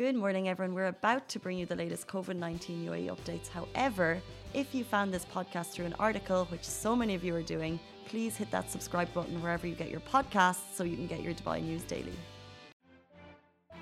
Good morning, everyone. We're about to bring you the latest COVID 19 UAE updates. However, if you found this podcast through an article, which so many of you are doing, please hit that subscribe button wherever you get your podcasts so you can get your Dubai news daily.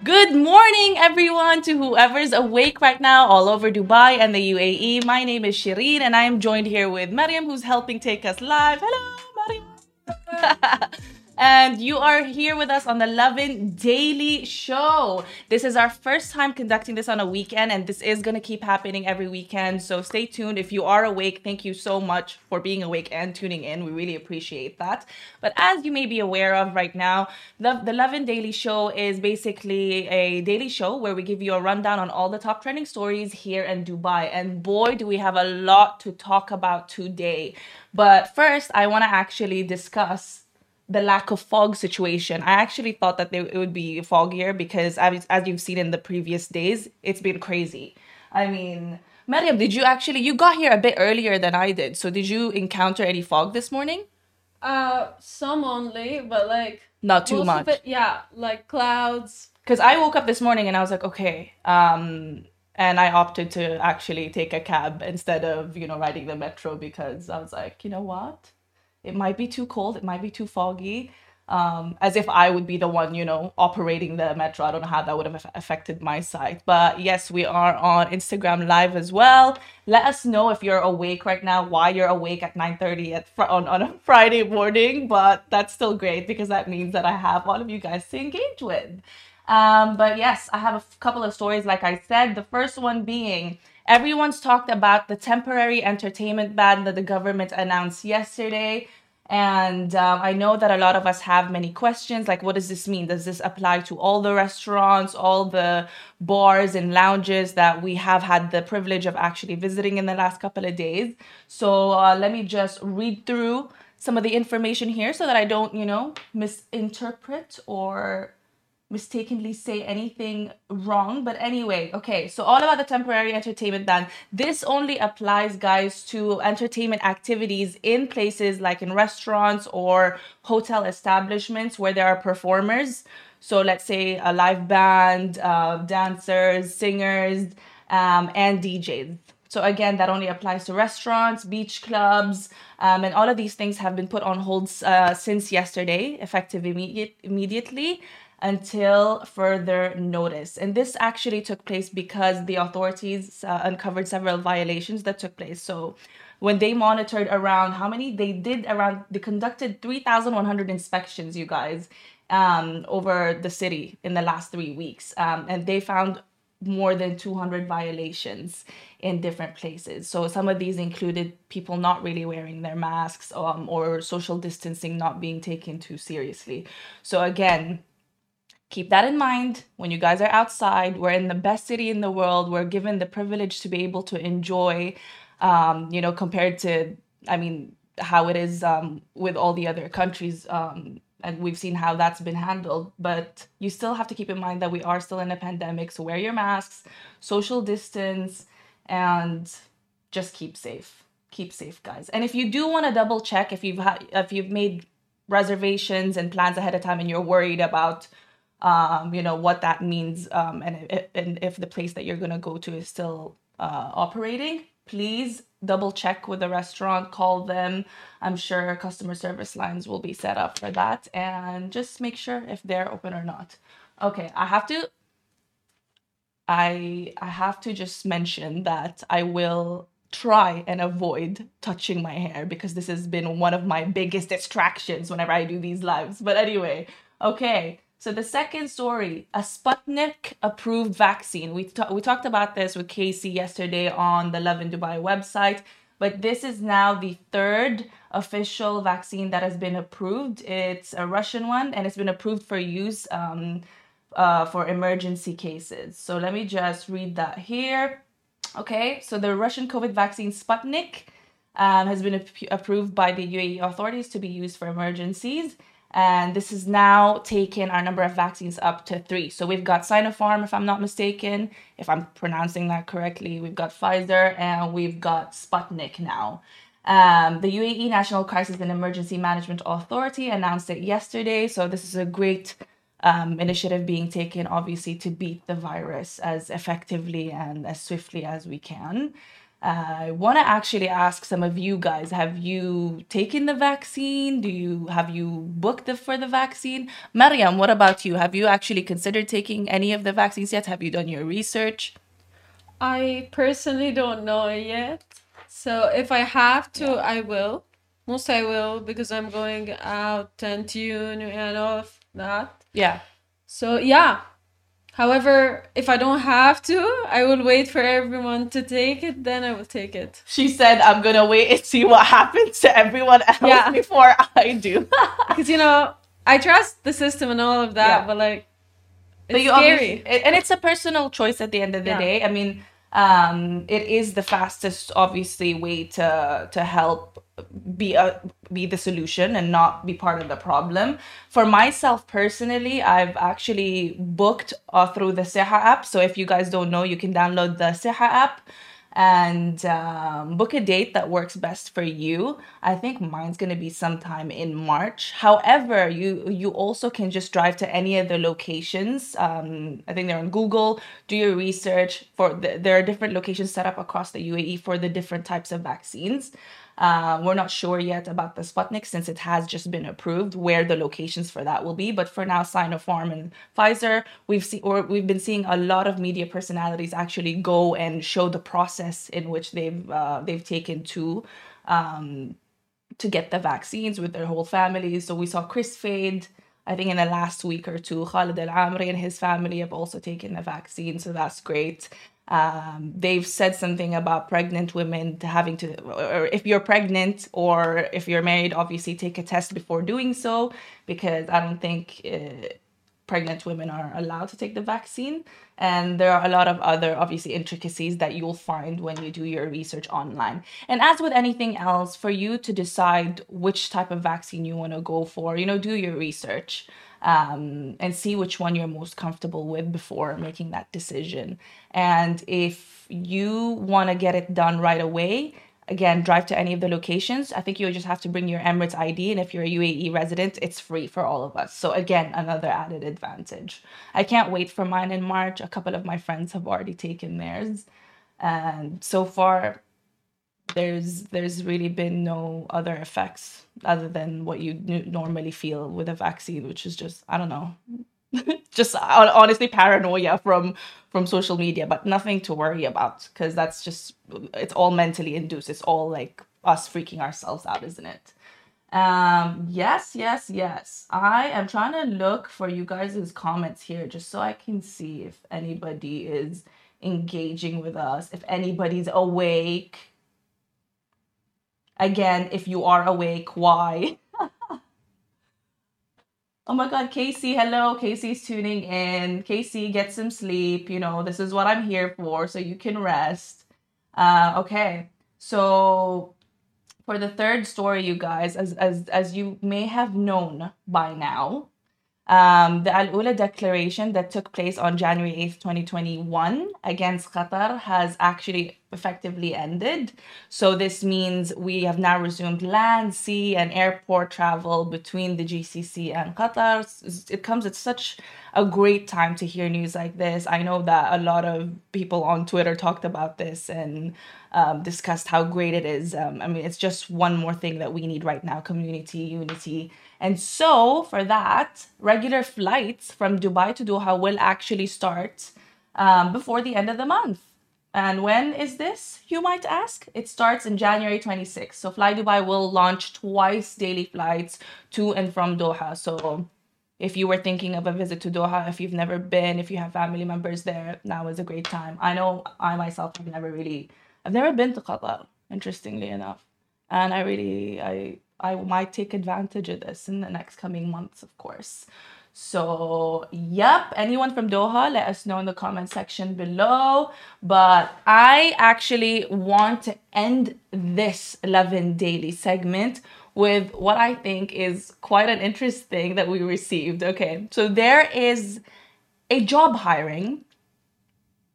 Good morning, everyone, to whoever's awake right now all over Dubai and the UAE. My name is Shireen, and I am joined here with Mariam, who's helping take us live. Hello, Mariam. and you are here with us on the Lovin Daily Show. This is our first time conducting this on a weekend, and this is going to keep happening every weekend. So stay tuned. If you are awake, thank you so much for being awake and tuning in. We really appreciate that. But as you may be aware of right now, the, the Lovin Daily Show is basically a daily show where we give you a rundown on all the top trending stories here in Dubai. And boy, do we have a lot to talk about today. But first, I want to actually discuss the lack of fog situation. I actually thought that they, it would be foggier because, as, as you've seen in the previous days, it's been crazy. I mean, Mariam, did you actually you got here a bit earlier than I did? So did you encounter any fog this morning? Uh, some only, but like not too much. It, yeah, like clouds. Because I woke up this morning and I was like, okay, um, and I opted to actually take a cab instead of you know riding the metro because I was like, you know what, it might be too cold, it might be too foggy. Um, as if I would be the one, you know, operating the metro. I don't know how that would have affected my sight. But yes, we are on Instagram Live as well. Let us know if you're awake right now, why you're awake at 9.30 at fr- on, on a Friday morning. But that's still great because that means that I have all of you guys to engage with. Um, but yes, I have a couple of stories, like I said. The first one being everyone's talked about the temporary entertainment ban that the government announced yesterday. And um, I know that a lot of us have many questions like, what does this mean? Does this apply to all the restaurants, all the bars and lounges that we have had the privilege of actually visiting in the last couple of days? So uh, let me just read through some of the information here so that I don't, you know, misinterpret or mistakenly say anything wrong. But anyway, okay, so all about the temporary entertainment ban. This only applies, guys, to entertainment activities in places like in restaurants or hotel establishments where there are performers. So let's say a live band, uh, dancers, singers, um, and DJs. So again, that only applies to restaurants, beach clubs, um, and all of these things have been put on hold uh, since yesterday, effective immediate, immediately until further notice. And this actually took place because the authorities uh, uncovered several violations that took place. So when they monitored around how many they did around they conducted 3100 inspections you guys um, over the city in the last three weeks um, and they found more than 200 violations in different places so some of these included people not really wearing their masks um, or social distancing not being taken too seriously so again keep that in mind when you guys are outside. We're in the best city in the world. We're given the privilege to be able to enjoy, um, you know, compared to, I mean, how it is um, with all the other countries. Um, and we've seen how that's been handled. But you still have to keep in mind that we are still in a pandemic. So wear your masks, social distance, and just keep safe. Keep safe, guys. And if you do want to double check if you've had if you've made reservations and plans ahead of time and you're worried about um, you know what that means um, and, and if the place that you're going to go to is still uh, operating please double check with the restaurant call them. I'm sure customer service lines will be set up for that and just make sure if they're open or not. Okay i have to i i have to just mention that i will try and avoid touching my hair because this has been one of my biggest distractions whenever i do these lives. But anyway okay so the second story, a Sputnik approved vaccine. We, ta- we talked about this with Casey yesterday on the Lovin Dubai website, but this is now the third official vaccine that has been approved. It's a Russian one and it's been approved for use um, uh, for emergency cases. So let me just read that here. Okay, so the Russian COVID vaccine Sputnik um, has been ap- approved by the UAE authorities to be used for emergencies. And this has now taken our number of vaccines up to three. So we've got Sinopharm, if I'm not mistaken, if I'm pronouncing that correctly. We've got Pfizer and we've got Sputnik now. Um, the UAE National Crisis and Emergency Management Authority announced it yesterday. So this is a great um, initiative being taken, obviously, to beat the virus as effectively and as swiftly as we can. I want to actually ask some of you guys: Have you taken the vaccine? Do you have you booked the, for the vaccine? Mariam, what about you? Have you actually considered taking any of the vaccines yet? Have you done your research? I personally don't know yet. So if I have to, I will. Most I will because I'm going out and tune and all of that. Yeah. So yeah. However, if I don't have to, I will wait for everyone to take it, then I will take it. She said, I'm going to wait and see what happens to everyone else Yeah. before I do. Because you know, I trust the system and all of that, Yeah. but like it's but you scary. and it's a personal choice at the end of the Yeah. day. I mean, um, it is the fastest, obviously, way to to help be a be the solution and not be part of the problem. For myself personally, I've actually booked uh, through the Seha app. So if you guys don't know, you can download the Seha app and um, book a date that works best for you. I think mine's gonna be sometime in March. However, you you also can just drive to any of the locations. Um, I think they're on Google. Do your research for the, there are different locations set up across the UAE for the different types of vaccines. Uh, we're not sure yet about the Sputnik since it has just been approved where the locations for that will be. But for now, Sinopharm and Pfizer, we've seen or we've been seeing a lot of media personalities actually go and show the process in which they've uh, they've taken to um, to get the vaccines with their whole families. So we saw Chris Fade. I think in the last week or two, Khalid Al Amri and his family have also taken the vaccine, so that's great. Um, they've said something about pregnant women having to, or if you're pregnant or if you're married, obviously take a test before doing so, because I don't think uh, pregnant women are allowed to take the vaccine. And there are a lot of other, obviously, intricacies that you'll find when you do your research online. And as with anything else, for you to decide which type of vaccine you want to go for, you know, do your research um, and see which one you're most comfortable with before making that decision. And if you want to get it done right away, again, drive to any of the locations. I think you just have to bring your Emirates ID. And if you're a UAE resident, it's free for all of us. So, again, another added advantage. I can't wait for mine in March. A couple of my friends have already taken theirs. And so far, there's there's really been no other effects other than what you normally feel with a vaccine which is just i don't know just honestly paranoia from from social media but nothing to worry about because that's just it's all mentally induced. It's all like us freaking ourselves out isn't it? Um yes yes yes. I am trying to look for you guys' comments here just so i can see if anybody is engaging with us if anybody's awake. Again if you are awake why oh my god casey hello. Casey's tuning in. Casey get some sleep. You know this is what i'm here for so you can rest. Uh, okay. So for the third story you guys as as as you may have known by now um, the Al Ula declaration that took place on January 8th, 2021 against Qatar has actually effectively ended. So this means we have now resumed land, sea, and airport travel between the GCC and Qatar. It comes at such a great time to hear news like this. I know that a lot of people on Twitter talked about this and um, discussed how great it is. Um, I mean, it's just one more thing that we need right now community, unity. And so, for that, regular flights from Dubai to Doha will actually start um, before the end of the month. And when is this, you might ask? It starts in January 26th. So, Fly Dubai will launch twice daily flights to and from Doha. So, if you were thinking of a visit to Doha, if you've never been, if you have family members there, now is a great time. I know I myself have never really, I've never been to Qatar, interestingly enough. And I really, I, I might take advantage of this in the next coming months, of course. So, yep, anyone from Doha, let us know in the comment section below. But I actually want to end this Lovin Daily segment with what I think is quite an interesting thing that we received. Okay, so there is a job hiring,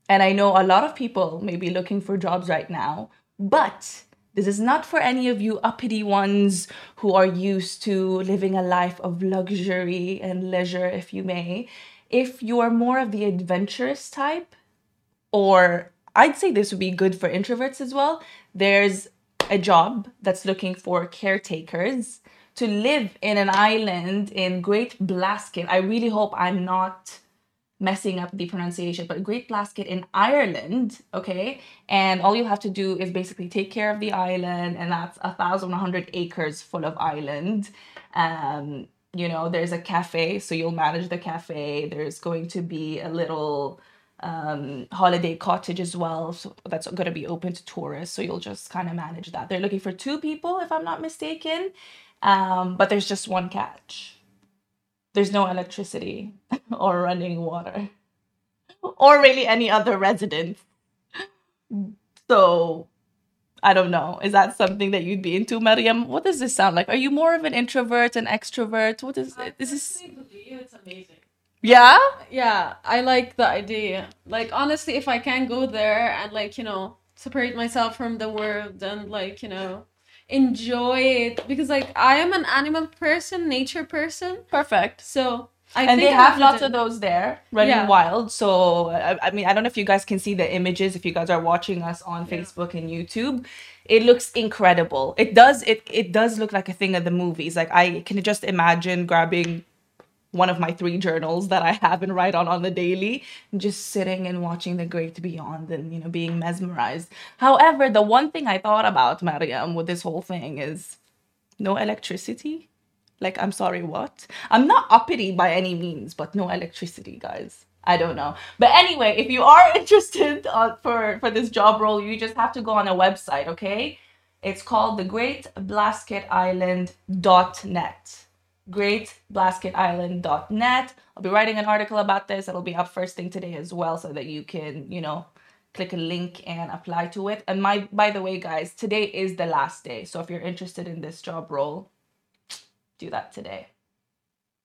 and I know a lot of people may be looking for jobs right now, but This is not for any of you uppity ones who are used to living a life of luxury and leisure, if you may. If you are more of the adventurous type, or I'd say this would be good for introverts as well, there's a job that's looking for caretakers to live in an island in Great Blasket. I really hope I'm not messing up the pronunciation, but Great Blasket in Ireland, okay? And all you have to do is basically take care of the island, and that's a thousand one hundred acres full of island. Um, you know, there's a cafe, so you'll manage the cafe. There's going to be a little um, holiday cottage as well, so that's going to be open to tourists. So you'll just kind of manage that. They're looking for two people, if I'm not mistaken, um, but there's just one catch there's no electricity or running water or really any other residents. So I don't know. Is that something that you'd be into, Mariam? What does this sound like? Are you more of an introvert, an extrovert? What is it? This is It's amazing. yeah. Yeah, I like the idea. Like honestly, if I can go there and like you know separate myself from the world and like you know enjoy it because like I am an animal person, nature person, Perfect. so I and they have lots of those there running Yeah. wild. So I, I mean i don't know if you guys can see the images if you guys are watching us on Yeah. facebook and youtube. It looks incredible. It does it it does look like a thing of the movies. Like i can just imagine grabbing one of my three journals that i have and write on on the daily and just sitting and watching the great beyond and you know being mesmerized. However the one thing i thought about mariam with this whole thing is no electricity like, I'm sorry, what? I'm not uppity by any means, but no electricity, guys. I don't know. But anyway, if you are interested uh, for for this job role, you just have to go on a website, okay? It's called the Great Blasket Island.net. Great Blasket Island.net. I'll be writing an article about this. It'll be up first thing today as well, so that you can, you know, click a link and apply to it. And my by the way, guys, today is the last day. So if you're interested in this job role, do that today.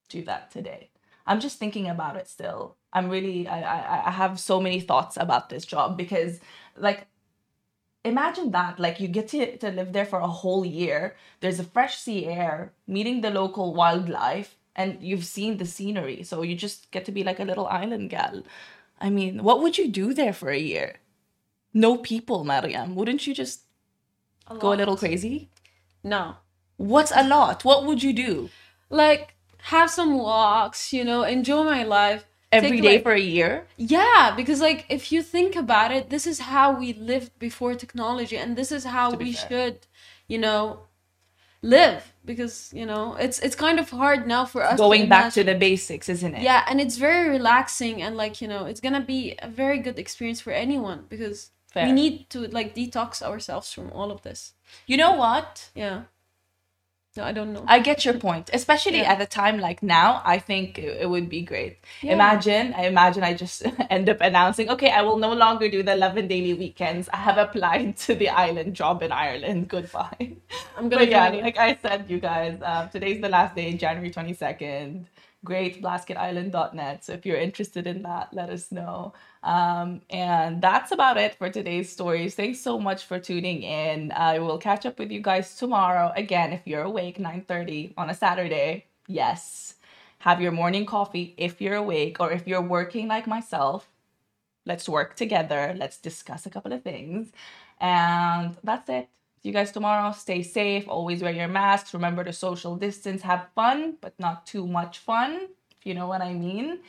Do that today. I'm just thinking about it still. I'm really I I, I have so many thoughts about this job because like imagine that like you get to, to live there for a whole year. There's a fresh sea air meeting the local wildlife and you've seen the scenery. So you just get to be like a little island gal. I mean what would you do there for a year? No people mariam. Wouldn't you just go a little crazy? No, what's a lot what would you do like have some walks, you know, enjoy my life every Take, day like- for a year Yeah, because like if you think about it, this is how we lived before technology, and this is how we fair. should, you know, live. Because you know, it's it's kind of hard now for us. going back to the basics isn't it yeah, and it's very relaxing, and like you know, it's gonna be a very good experience for anyone because Fair. we need to like detox ourselves from all of this. you know what Yeah. No, I don't know. I get your point, especially Yeah. at a time like now. I think it, it would be great. Yeah. Imagine, I imagine I just end up announcing, okay, I will no longer do the Lovin Daily weekends. I have applied to the island job in Ireland. Goodbye. I'm gonna But yeah, like I said, you guys, um, today's the last day, January 22nd. Great blasketisland.net. So if you're interested in that, let us know. Um, and that's about it for today's stories. Thanks so much for tuning in. I will catch up with you guys tomorrow. Again, if you're awake, 9:30 on a Saturday. Yes. Have your morning coffee if you're awake or if you're working like myself. Let's work together. Let's discuss a couple of things. And that's it. See you guys tomorrow. Stay safe. Always wear your masks. Remember to social distance. Have fun, but not too much fun, if you know what I mean.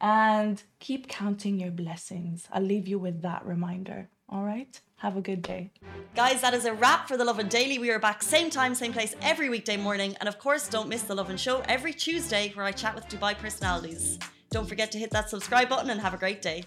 And keep counting your blessings. I'll leave you with that reminder. All right? Have a good day. Guys, that is a wrap for The Lovin Daily. We are back same time, same place every weekday morning. And of course, don't miss The Lovin Show every Tuesday where I chat with Dubai personalities. Don't forget to hit that subscribe button and have a great day.